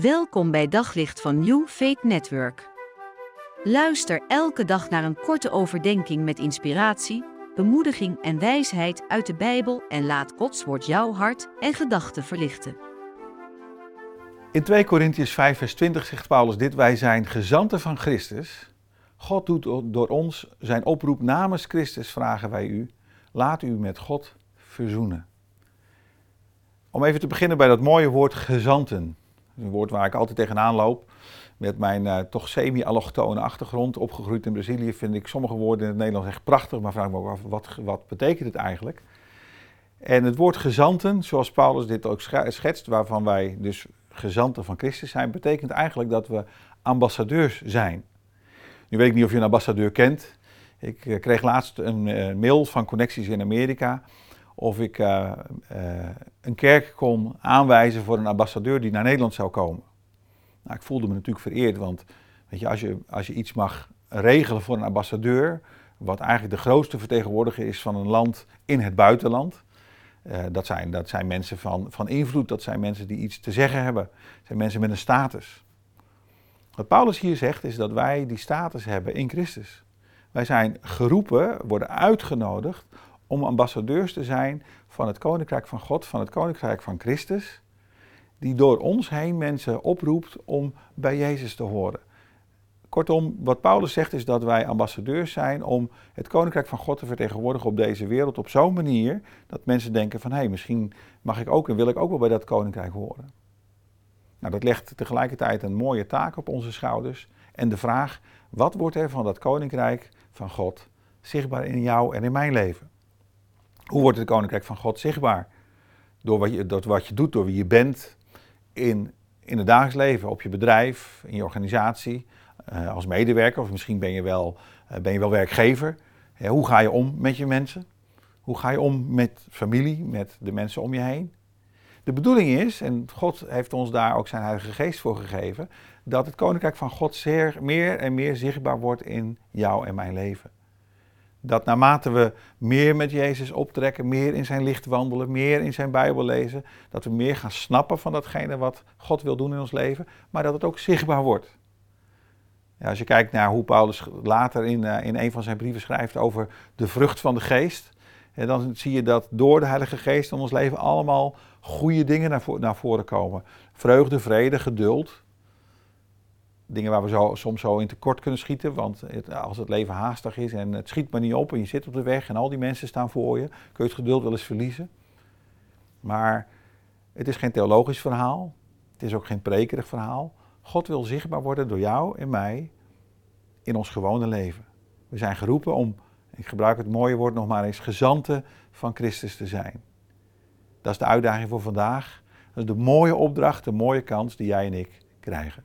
Welkom bij Daglicht van New Faith Network. Luister elke dag naar een korte overdenking met inspiratie, bemoediging en wijsheid uit de Bijbel en laat Gods woord jouw hart en gedachten verlichten. In 2 Korintiërs 5 vers 20 zegt Paulus dit, wij zijn gezanten van Christus. God doet door ons zijn oproep namens Christus, vragen wij u, laat u met God verzoenen. Om even te beginnen bij dat mooie woord gezanten. Een woord waar ik altijd tegenaan loop. Met mijn uh, toch semi-allochtone achtergrond, opgegroeid in Brazilië, vind ik sommige woorden in het Nederlands echt prachtig. Maar vraag me ook af, wat, wat betekent het eigenlijk? En het woord gezanten, zoals Paulus dit ook schetst, waarvan wij dus gezanten van Christus zijn, betekent eigenlijk dat we ambassadeurs zijn. Nu weet ik niet of je een ambassadeur kent. Ik uh, kreeg laatst een uh, mail van Connecties in Amerika of ik uh, uh, een kerk kon aanwijzen voor een ambassadeur die naar Nederland zou komen. Nou, ik voelde me natuurlijk vereerd, want weet je, als, je, als je iets mag regelen voor een ambassadeur, wat eigenlijk de grootste vertegenwoordiger is van een land in het buitenland. Uh, dat, zijn, dat zijn mensen van, van invloed, dat zijn mensen die iets te zeggen hebben, dat zijn mensen met een status. Wat Paulus hier zegt is dat wij die status hebben in Christus. Wij zijn geroepen, worden uitgenodigd om ambassadeurs te zijn van het Koninkrijk van God, van het Koninkrijk van Christus, die door ons heen mensen oproept om bij Jezus te horen. Kortom, wat Paulus zegt is dat wij ambassadeurs zijn om het Koninkrijk van God te vertegenwoordigen op deze wereld op zo'n manier dat mensen denken van hé, hey, misschien mag ik ook en wil ik ook wel bij dat Koninkrijk horen. Nou, dat legt tegelijkertijd een mooie taak op onze schouders en de vraag, wat wordt er van dat Koninkrijk van God zichtbaar in jou en in mijn leven? Hoe wordt het koninkrijk van God zichtbaar? Door wat je, door wat je doet, door wie je bent in, in het dagelijks leven, op je bedrijf, in je organisatie, uh, als medewerker of misschien ben je wel, uh, ben je wel werkgever. Hoe ga je om met je mensen? Hoe ga je om met familie, met de mensen om je heen? De bedoeling is, en God heeft ons daar ook zijn Heilige Geest voor gegeven, dat het Koninkrijk van God zeer, meer en meer zichtbaar wordt in jou en mijn leven. Dat naarmate we meer met Jezus optrekken, meer in zijn licht wandelen, meer in zijn Bijbel lezen, dat we meer gaan snappen van datgene wat God wil doen in ons leven, maar dat het ook zichtbaar wordt. Ja, als je kijkt naar hoe Paulus later in, uh, in een van zijn brieven schrijft over de vrucht van de geest, dan zie je dat door de Heilige Geest in ons leven allemaal goede dingen naar, naar voren komen. Vreugde, vrede, geduld, dingen waar we soms zo in tekort kunnen schieten. Want als het leven haastig is en het schiet maar niet op en je zit op de weg en al die mensen staan voor je, kun je het geduld wel eens verliezen. Maar het is geen theologisch verhaal. Het is ook geen prekerig verhaal. God wil zichtbaar worden door jou en mij in ons gewone leven. We zijn geroepen om, ik gebruik het mooie woord nog maar eens, gezanten van Christus te zijn. Dat is de uitdaging voor vandaag. Dat is de mooie opdracht, de mooie kans die jij en ik krijgen.